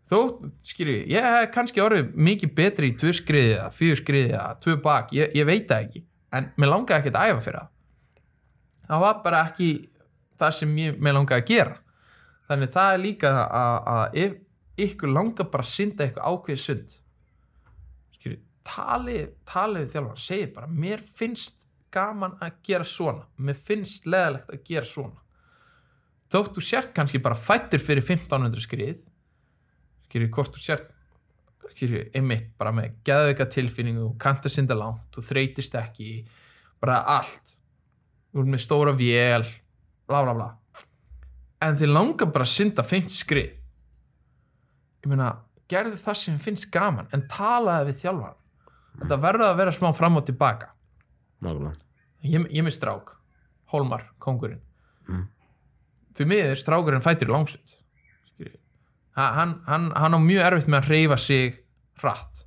Þó, skilur ég hef kannski orðið mikið betri í tvö skriðið, fjör skriðið tvö bak, ég, ég veit það ekki. En mér langaði ekki að æfa fyrir það. Það var bara ekki það sem ég, mér langaði að gera. Þannig það er líka að, að ef ykkur langar bara að synda eitthvað ákveðið sund skilur, tali, við þjálfara segir bara, mér finnst gaman að gera svona. Mér finnst leðalegt að gera svona. Þótt þú sért kannski bara fættur fyrir 1500 skrið skilur, hvort þú sért skilur, einmitt bara með geðveika tilfinningu, þú kannt að synda langt þú þreytist ekki, bara allt. Þú ert með stóra vél bla bla bla. En þið langar bara að synda 50 skrið. Ég meina gerðu það sem finnst gaman en talaði við þjálfar þetta verður að vera smá fram og tilbaka. Nákvæmlega. Ég, ég með strák, Hólmar, kongurinn Mm. því miður strákurinn fættir langsund. Ha- hann, hann, hann á mjög erfitt með að reyfa sig hratt.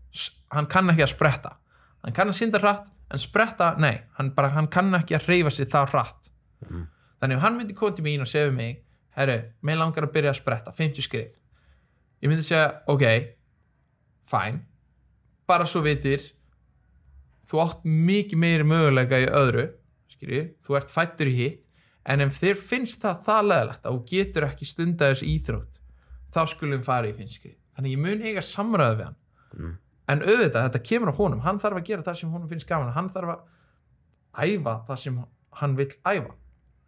Hann kann ekki að spretta. Hann kann að synda hratt en spretta, nei, hann, bara, hann kann ekki að reyfa sig það hratt. Mm. þannig ef hann myndi koma til mín og segja mig herru, mig langar að byrja að spretta 50 skrið. Ég myndi segja, ok fæn, bara svo vitir þú átt mikið meiri möguleika í öðru skilji, þú ert fættur í hitt en ef þér finnst það það leðalegt að þú getur ekki stunda þessu íþrótt þá skulum fara í finnskri þannig ég mun eiga samræðu við hann. Mm. en auðvitað, þetta kemur á honum. Hann þarf að gera það sem honum finnst gaman. Hann þarf að æfa það sem hann vill æfa.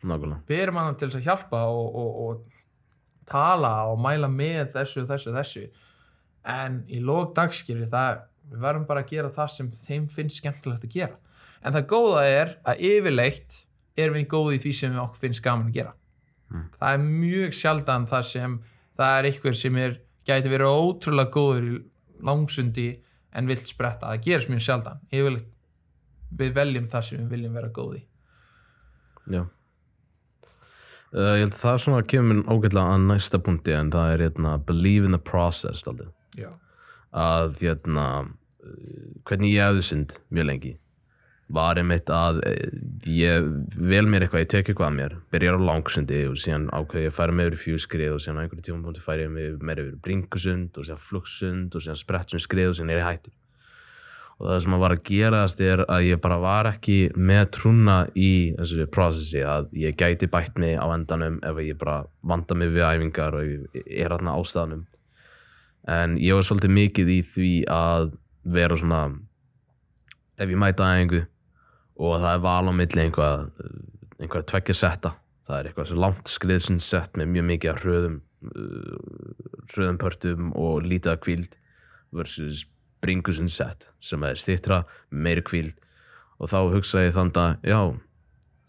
Nákvæmlega. Við erum hann til þess að hjálpa og, og, og tala og mæla með þessu, þessu, þessu. En í lók dagskýri það við verðum bara að gera það sem þeim finnst skemmtilegt að gera. En það góða er að yfirleitt erum við góði í því sem við okkur finnst gaman að gera. Mm. það er mjög sjaldan það sem það er einhver sem er gæti verið ótrúlega góður í langsundi en vilt spretta, það gerist mjög sjaldan. Yfirleitt við veljum það sem við viljum vera góði Já. Uh, Ég held að það er svona að kemur ógætlega að næsta punkti en það er hérna, believe in the process aldrei. já, að hérna, uh, hvernig ég hefði synd mjög lengi. Var einmitt að eh, ég vel mér eitthvað, ég tek eitthvað að mér byrjar á langsundi og síðan ákveð ég að færa mig yfir fjúskrið og síðan á einhverju tíma færi ég meira yfir bringusund og síðan flugsund og síðan sprettsund skrið og síðan er ég hættur. Og það sem að var að gerast er að ég bara var ekki með trúna í þessu processi að ég gæti bætt mig á endanum ef ég bara vanda mig við æfingar og ég er þarna ástæðanum en ég var svolítið mikið í því að vera svona ef ég mæta æfingu og það er val á milli einhvað einhverja tveggja setta það er eitthvað svo langt skriðsinn sett með mjög mikið af hröðum uh, hröðum pörtum og lítið af kvíld versus bringusinn sett sem er stittra, meiri kvíld og þá hugsa ég þann dag já,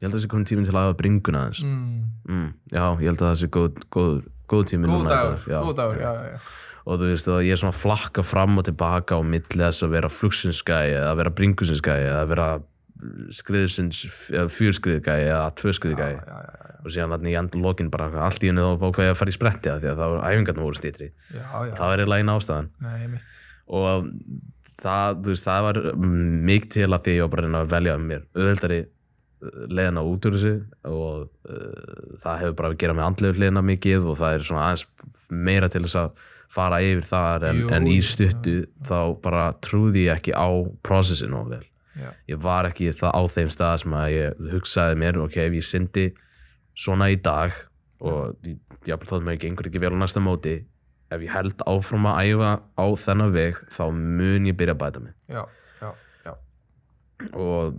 ég held að það sé komin tíminn til að hafa bringuna aðeins mm. mm, já, ég held að það sé góð, góð, góð tími góð dagur, dag. góð dagur já, já, já. Og þú veist að ég er svona að flakka fram og tilbaka á milli þess að vera flugsinskæði eða vera bringusinskæði eða vera skriðsins fjörskriðgæði eða já, og síðan þannig í endur lokin bara allt í henni þá fók ég að fara í spretti að því að það var æfingarnir voru stýtri það var eiginlega eina ástæðan. Nei, og það, veist, það var mikið til að því ég var bara að að velja um mér auðvöldari leiðina út úr þessu og uh, það hefur bara að gera með andlegu leiðina mikið og það er svona aðeins meira til þess að fara yfir þar en, Jú, en í stuttu þá bara trúði ég ekki á prosessinu of vel. Já. ég var ekki það á þeim stað sem að ég hugsaði mér ok, ef ég syndi svona í dag og ég, ég þótt mér gengur ekki vel á næsta móti ef ég held áfram að æfa á þennan veg þá mun ég byrja að bæta mig. Já, já, já. Og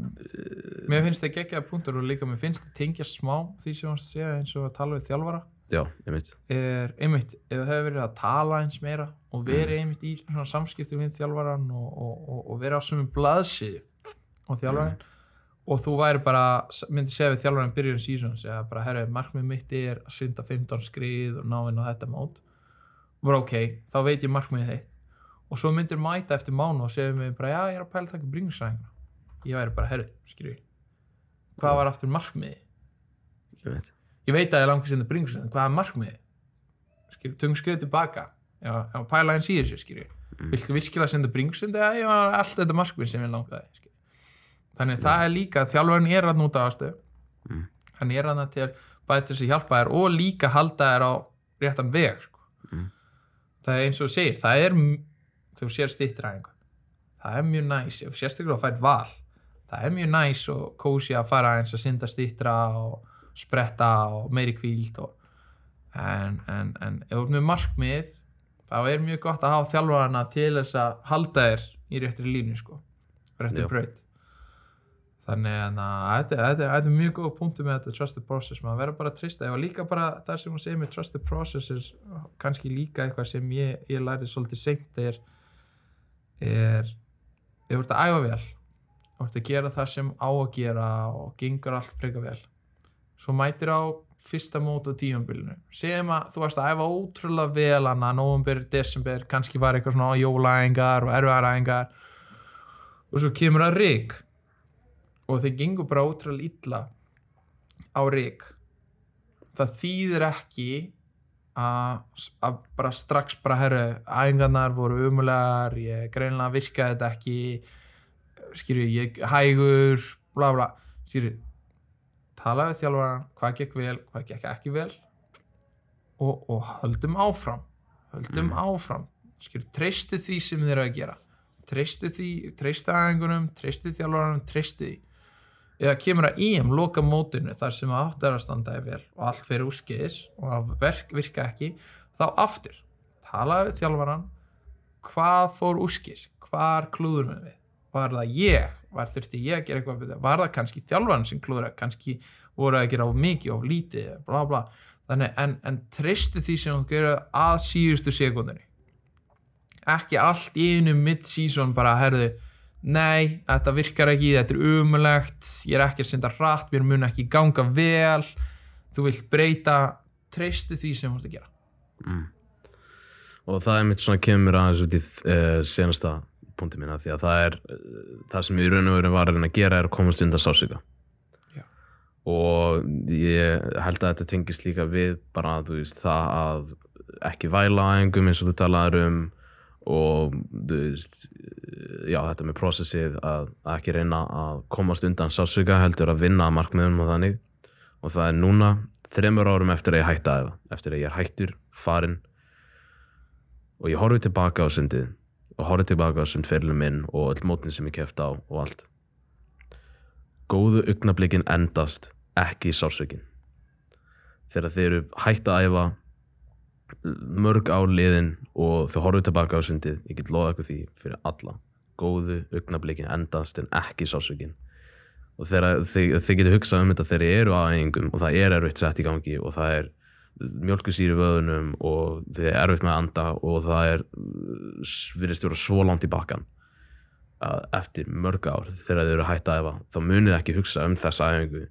Mér finnst það geggjaða punktur og líka mér finnst það tengja smá því sem hann segja eins og að tala við þjálfara já, veit er einmitt, ef það hefur verið að tala eins meira og Mm. verið einmitt í svona samskipti við þjálfaran og, og, og, og verið á sumum blaðsíðu og þjálfaran Mm. og þú væri bara, myndi segja við þjálfaran byrjun sísón, segja bara, herru, markmið mitt er að synda 15 skrið og ná inn á þetta mót. Og bara ok, þá veit ég markmiðið þitt. Og svo myndir mæta eftir mánu og segja mig bara, já, ég er að pæla að taka bringusræðingar ég væri bara, herru, skilju hvað var aftur markmiðið? Ég veit ég veit að ég langar sinna bringusræðin, hvað er markmiðið skilju, tökum skrið tilbaka já, já, pæla eins í þessu, skilju Mm. viltu virkilega senda bringusræðin eða ég var allt þetta markmið sem ég langaði skilju. þannig það er líka þjálfarinn er að núta aðstöð Mm. hann er að til bæði til þess að hjálpa þér og líka halda þér á réttan veg sko. Mm. það er eins og segir það er, þú sér stýttræðingu það er mjög næs, ef sérstaklega að fært val það er mjög næs og kósi að fara eins að synda stýttra og spretta og meiri kvíld og, en, en, en ef þú ert með markmið þá er mjög gott að hafa þjálfarana til þess að halda þér í réttri línu sko, réttri braut. Þannig að þetta, er mjög góð punktu með þetta trusted process, maður verður bara að trista og líka bara það sem hún segir með trusted process kannski líka eitthvað sem ég, ég lærið svolítið seint er er þú ert að æfa vel þú ert að gera það sem á að gera og gengur allt freka vel svo mætir á fyrsta mót á tíumbilinu segjum að þú varst að æfa ótrúlega vel hana, november, desember, kannski var eitthvað svona jólaæðingar og erfiðaræðingar og svo kemur að rík og þeir gengur bara ótrúlega illa á rík það þýðir ekki að, að bara strax bara herru, æfingarnar voru umulegar ég greinlega virkaði þetta ekki skýrðu, ég hægur bla bla, skýrðu tala við þjálfaran, hvað gekk vel hvað gekk ekki vel. Og, og höldum áfram höldum áfram. Skýrðu, treystu því sem þið eru að gera. Treystu því, treystu aðeingunum treystu þjálfaranum, treystu því. Eða kemur að EM loka mótinu þar sem að átt er að standa þér vel og allt fyrir úrskeiðis og að verk virka ekki þá aftur, talaðu við þjálfaran hvað fór úrskeiðis? Hvar klúður með við? Var það ég, var þurfti ég að gera eitthvað var það kannski þjálfaran sem klúður kannski voru að gera of mikið of lítið, bla bla. Þannig en, en treystu því sem þú gera að síðustu sekundinni ekki allt í einu mid-season bara herðu nei, þetta virkar ekki, þetta er umulegt ég er ekki að senda rætt, mér mun ekki ganga vel þú vilt breyta. Treystu því sem þú ert að gera. Mm. og það er mitt svona kemur aðeins út í uh, senasta punkti mína því að það er það sem í raun og veru var að reyna að gera er að komast undan sásika Já. og ég held að þetta tengist líka við bara þú veist það að ekki væla á engum eins og þú talaður um og þú veist já þetta með prosessið að, að ekki reyna að komast undan sásika heldur að vinna að markmiðum og þannig. Og það er núna þreymur árum eftir að ég hætti að það eftir að ég er hættur, farin og ég horfi tilbaka á sundið og horfi tilbaka á sundferðlum minn og öll mótin sem ég kefti á og allt. Góðu augnablikin endast ekki sársökin þegar þeir eru hætt að æfa mörg ár liðin og þau horfðu tilbaka á sundið ég get loða ykkur því fyrir alla. Góðu augnablikin endast en ekki sársökin og þegar þið, þið getur hugsað um þetta þegar þið eru á æfingum og það er erfitt sett í gangi og það er mjölkusýri vöðunum og þið er erfitt með að anda og það er virðist vera svo langt í bakkan að eftir mörg ár þegar þið eru hætt að æfa þá munið ekki hugsa um þessa æfingu.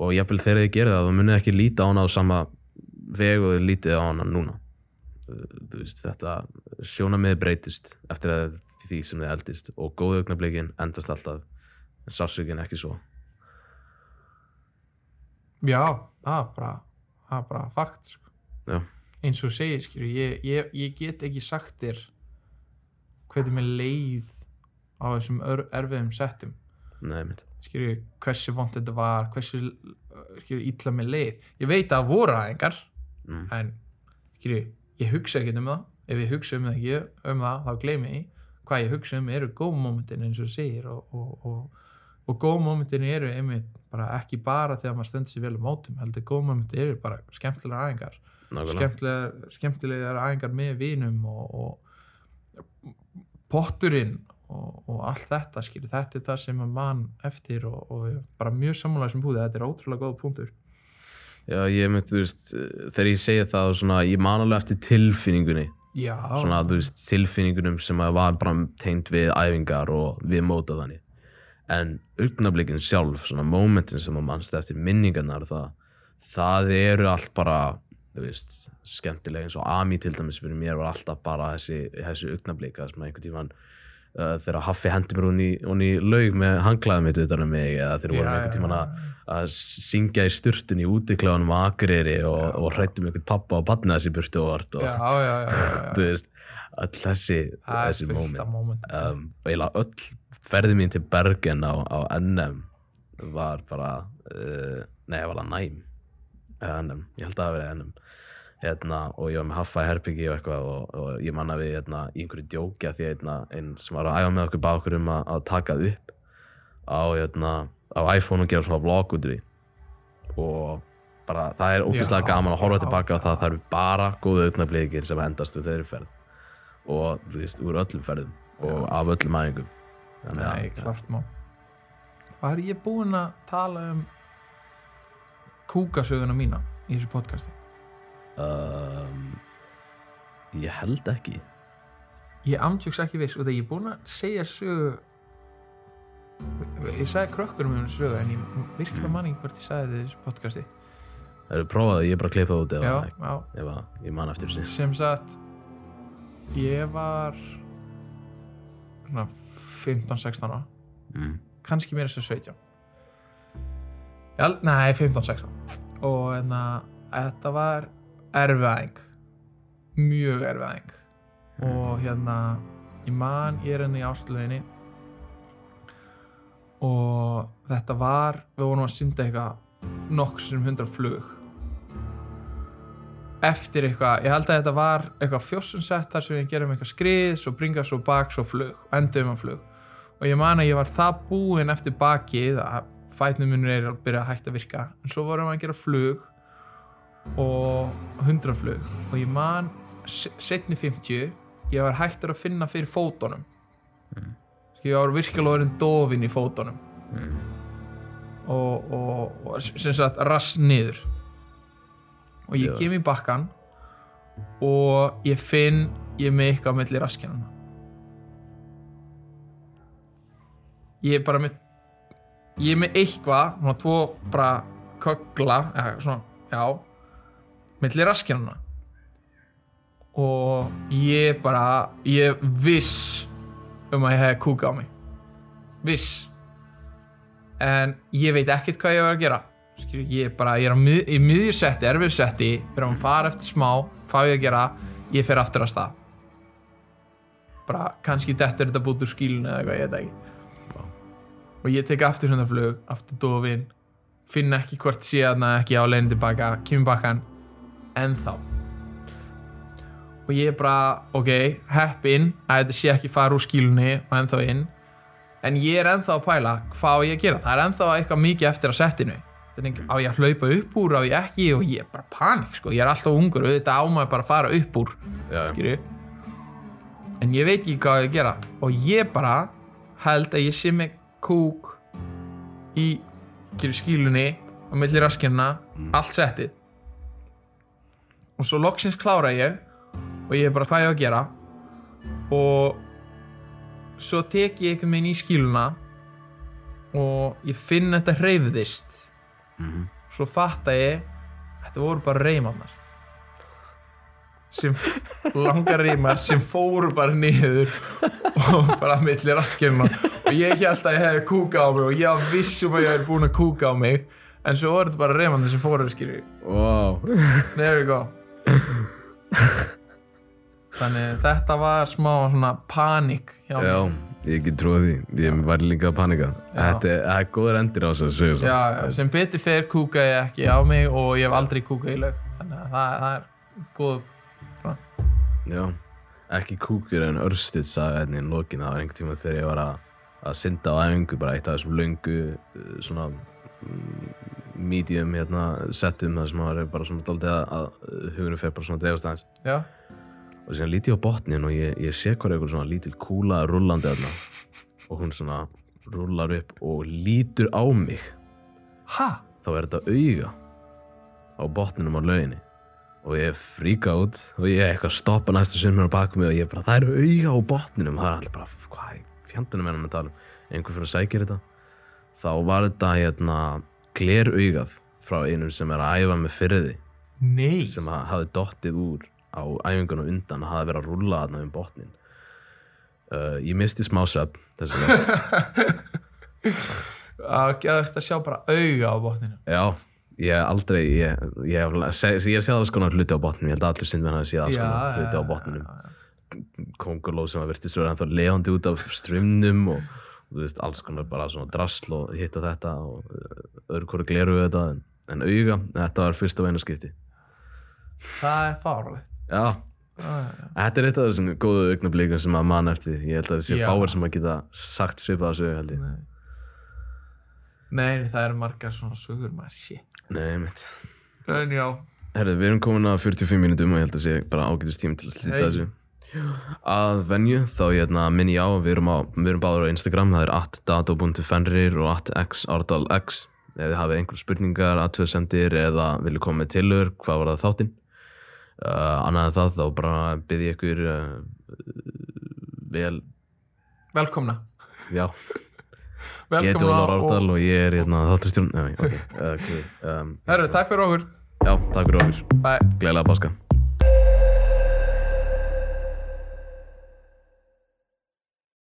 Og jafnvel þegar þið gerir það þá munið ekki líta á hana á sama veg og þið lítið á hana núna. Veist þetta sjónamið breytist eftir að því sem þið eldist og góðu augnablikin endast alltaf en sársökin ekki svo. Já, það er bara það er bara fakt sko. Eins og segir skilur, ég, ég, ég get ekki sagt þér hvernig mér leið á þessum ör- erfiðum settum. Nei, skilur, hversu vont þetta var hversu skilur, illa mér leið. Ég veit að það voru aðengar Mm. en skilur, ég hugsa ekki um það. Ef ég hugsa um það ekki um það þá gleymi ég hvað ég hugsa um eru góð momentin eins og segir og, og, og, og góð momentin eru einmitt bara ekki bara þegar maður stendur sér vel um mótum heldur góð momentin eru bara skemmtilegar aðengar skemmtilegar, skemmtilegar aðengar með vinum og, og potturinn og, og allt þetta skilur, þetta er það sem mann eftir og, og bara mjög sammálaðið sem búið þetta er ótrúlega góð punktur. Já, ég myndi, þú veist, þegar ég segja það svona, ég man alveg eftir tilfinningunni. Já, svona, þú veist, tilfinningunum sem var bara tengt við æfingar og við móta þannig en augnablikin sjálf, svona momentin sem að mannst eftir minningarnar það, það eru allt bara þú veist, skemmtilega eins og Ami til dæmis fyrir mér var alltaf bara þessi, þessi augnablik að sem að einhvern tímann uh, þegar Haffi hendi mér hún í, laug með hanglaðum mitt utan um mig eða þeir voru einhvern tímann að að syngja í sturtun í útikláðanum Akureyri og, og hrættum einhvern pappa og batna þessi burtu og vart og já, já, já. <laughs> þú veist, all þessi það þessi moment. moment um, eiginlega öll ferði mín til Bergen á, á NM var bara uh, nei, var það næm. NM, ég held að það verið NM hérna, og ég var með haffa í herbyggi og eitthvað og, og ég manna við hérna, í einhverju djókja því að hérna, einn sem var að æfa með okkur bá okkur um að, að taka það upp á, hérna, á iPhone og gera svona vlog út í og bara það er ógeðslega gaman að horfa tilbaka og það það eru bara góðu augnablikir sem endast úr þeirri ferð og þú veist, úr öllum ferðum og af öllum þannig Nei, klart má Hvað er ég búinn að tala um kúkasöguna mína í þessu podcasti? um, ég held ekki. Ég amtjóks ekki viss og það ég er búinn að segja sögu ég sagði krökkurum um þessu sögu en ég virkilega man ekki hvort ég sagði þetta í þessu podcasti. Það eru prófað, ég er bara að það út ef, Já, já, ef að ég man eftir þessu. Sem sagt ég var svona 15-16 ára. Mm. kannski mér þessu 17 Já, nei, 15-16 og en að þetta var erfiðæðing mjög erfiðæðing og hérna ég man, ég er henni í áslöginni og þetta var við vorum að synda eitthvað nokkur sem hundra flug eftir eitthvað, ég held að þetta var eitthvað fjósunsett þar sem við gerum eitthvað skrið svo bringa svo bak, svo flug endum að flug. Og ég man að ég var það búinn eftir bakið að fætnum minnur er að byrja að hætta að virka. En svo vorum við að gera flug og 100 flug og ég man se- seinni 50 ég var hættur að finna fyrir fótunum. Mm. Sko, ég var virkilega orðin dofin í fótunum. Mm. og, og, og sem sagt rass niður og ég kem í bakkan og ég finn ég með eitthvað á milli raskjanana ég er bara með ég er með eitthvað svona tvo bara kögla eða svona, já milli raskjanana og ég bara ég viss um að ég hef kúka á mig. Viss. En ég veit ekkert hvað ég var að gera Skilur, ég er bara, ég er mið, í miðju setti erfið setti, fyrir að fara eftir smá hvað ég að gera, ég fer aftur að stað. Bara kannski dettur þetta bútt úr skílun eða eitthvað, ég veit ekki. Og ég tek aftur hérna flug, aftur dofin finn ekki hvort sé þarna ekki á leiðin tilbaka, kemur bakkan ennþá og ég er bara, ok, heppinn að þetta sé ekki fara úr skílunni og ennþá inn. En ég er ennþá að pæla hvað ég að gera, það er ennþá eitthvað mikið eftir að settinu þannig á ég að hlaupa upp úr á ég ekki? Og ég er bara panik sko, ég er alltaf ungur og þetta ámaður bara að fara upp úr skilju en ég veit ekki hvað ég að gera. Og ég bara held að ég sé með kúk í skilju, skílunni á milli raskina allt settið. Og svo loksins klára ég og ég er bara hvað ég á að gera? Og svo tek ég einhvern veginn í skíluna og ég finn þetta hreyfðist Mhm. svo fatta ég þetta voru bara reymarnar sem langar reymar sem fóru bara niður og bara milli raskina og ég held að ég hefði kúka á mig og ég vissum að ég hefði búin að kúka á mig. En svo voru þetta bara reymarnar sem fóru skilju wow. there we go. Þannig þetta var smá panik hjá já, mér ég get trúið því. Ég var líka að panika. Þetta er, góður endir á þessu já, já, sem betur fer kúkaði ég ekki á mig og ég hef aldrei kúkað í lög þannig að það, það er góð Já, ekki kúkur en örstuð sagði henni í lokin. Það var einhvern tíma þegar ég var að, að synda á æfingu bara eitt af þessum löngu uh, svona mm, medium hérna settum það sem er bara svona daldið að, hugunum fer bara svona að dreifast aðeins. Já, og síðan líti ég á botnin og ég, ég sé hvað er eitthvað svona lítil kúla rullandi þarna. Og hún svona rullar upp og lítur á mig. Ha? þá er þetta auga á botninum á lauginni. Og ég fríka út og ég er eitthvað að stoppa næstu sem mér á bakum mig og ég bara, það eru auga á botninum. Það er allir bara, hvað fjandunum er hann að tala um? Einhver fyrir að sækja þetta? Þá var þetta hérna gleraugað frá einum sem er að æfa með fyrði nei, sem hafi dottið úr á æfingunum undan að hafi verið að rúlla þarna um botnin uh, ég misti smá svepp þessi veit að <laughs> geða þetta að sjá bara auga á botninu Já, ég aldrei ég, ég, ég hef séð alls konar hluti á botnum ég held að allir sindmenn hafi séð alls konar hluti á botnum kongoló sem að virtist vera ennþá lefandi út af strömmnum og þú veist, alls konar bara svona drasl og hitt og þetta og uh, öðru hverju gleru við þetta en, en auga, þetta var fyrst og einu skipti það er fáralegt Já, þetta er eitt af þessum góðu augnablíkar sem að mann eftir. Ég held að það sé Já. fáir sem að geta sagt svipað þessu held ég. Nei. Nei, það eru margar svona sögur maður, shit. Nei, mitt En já, Herðu, við erum komin að 45 mínútum og ég held að sé bara ágætist tími til að slita Hey. þessu. Að venju, þá hérna, minni ég á við erum, á, við erum báður á Instagram það er at dato.fenrir og at xardalx. Ef þið hafið einhver spurningar, aðtöðsendir eða vilja koma með tilur, hvað var það þáttinn uh, annað en það þá bara byrði ykkur uh, vel, velkomna. Já. <laughs> Ég heiti Velkomna Ólar Árdal og ég er hérna, þáttastjórn Nei, ok, uh, okay, um, takk fyrir okkur. Já, takk fyrir okkur, Bye. Gleðilega páska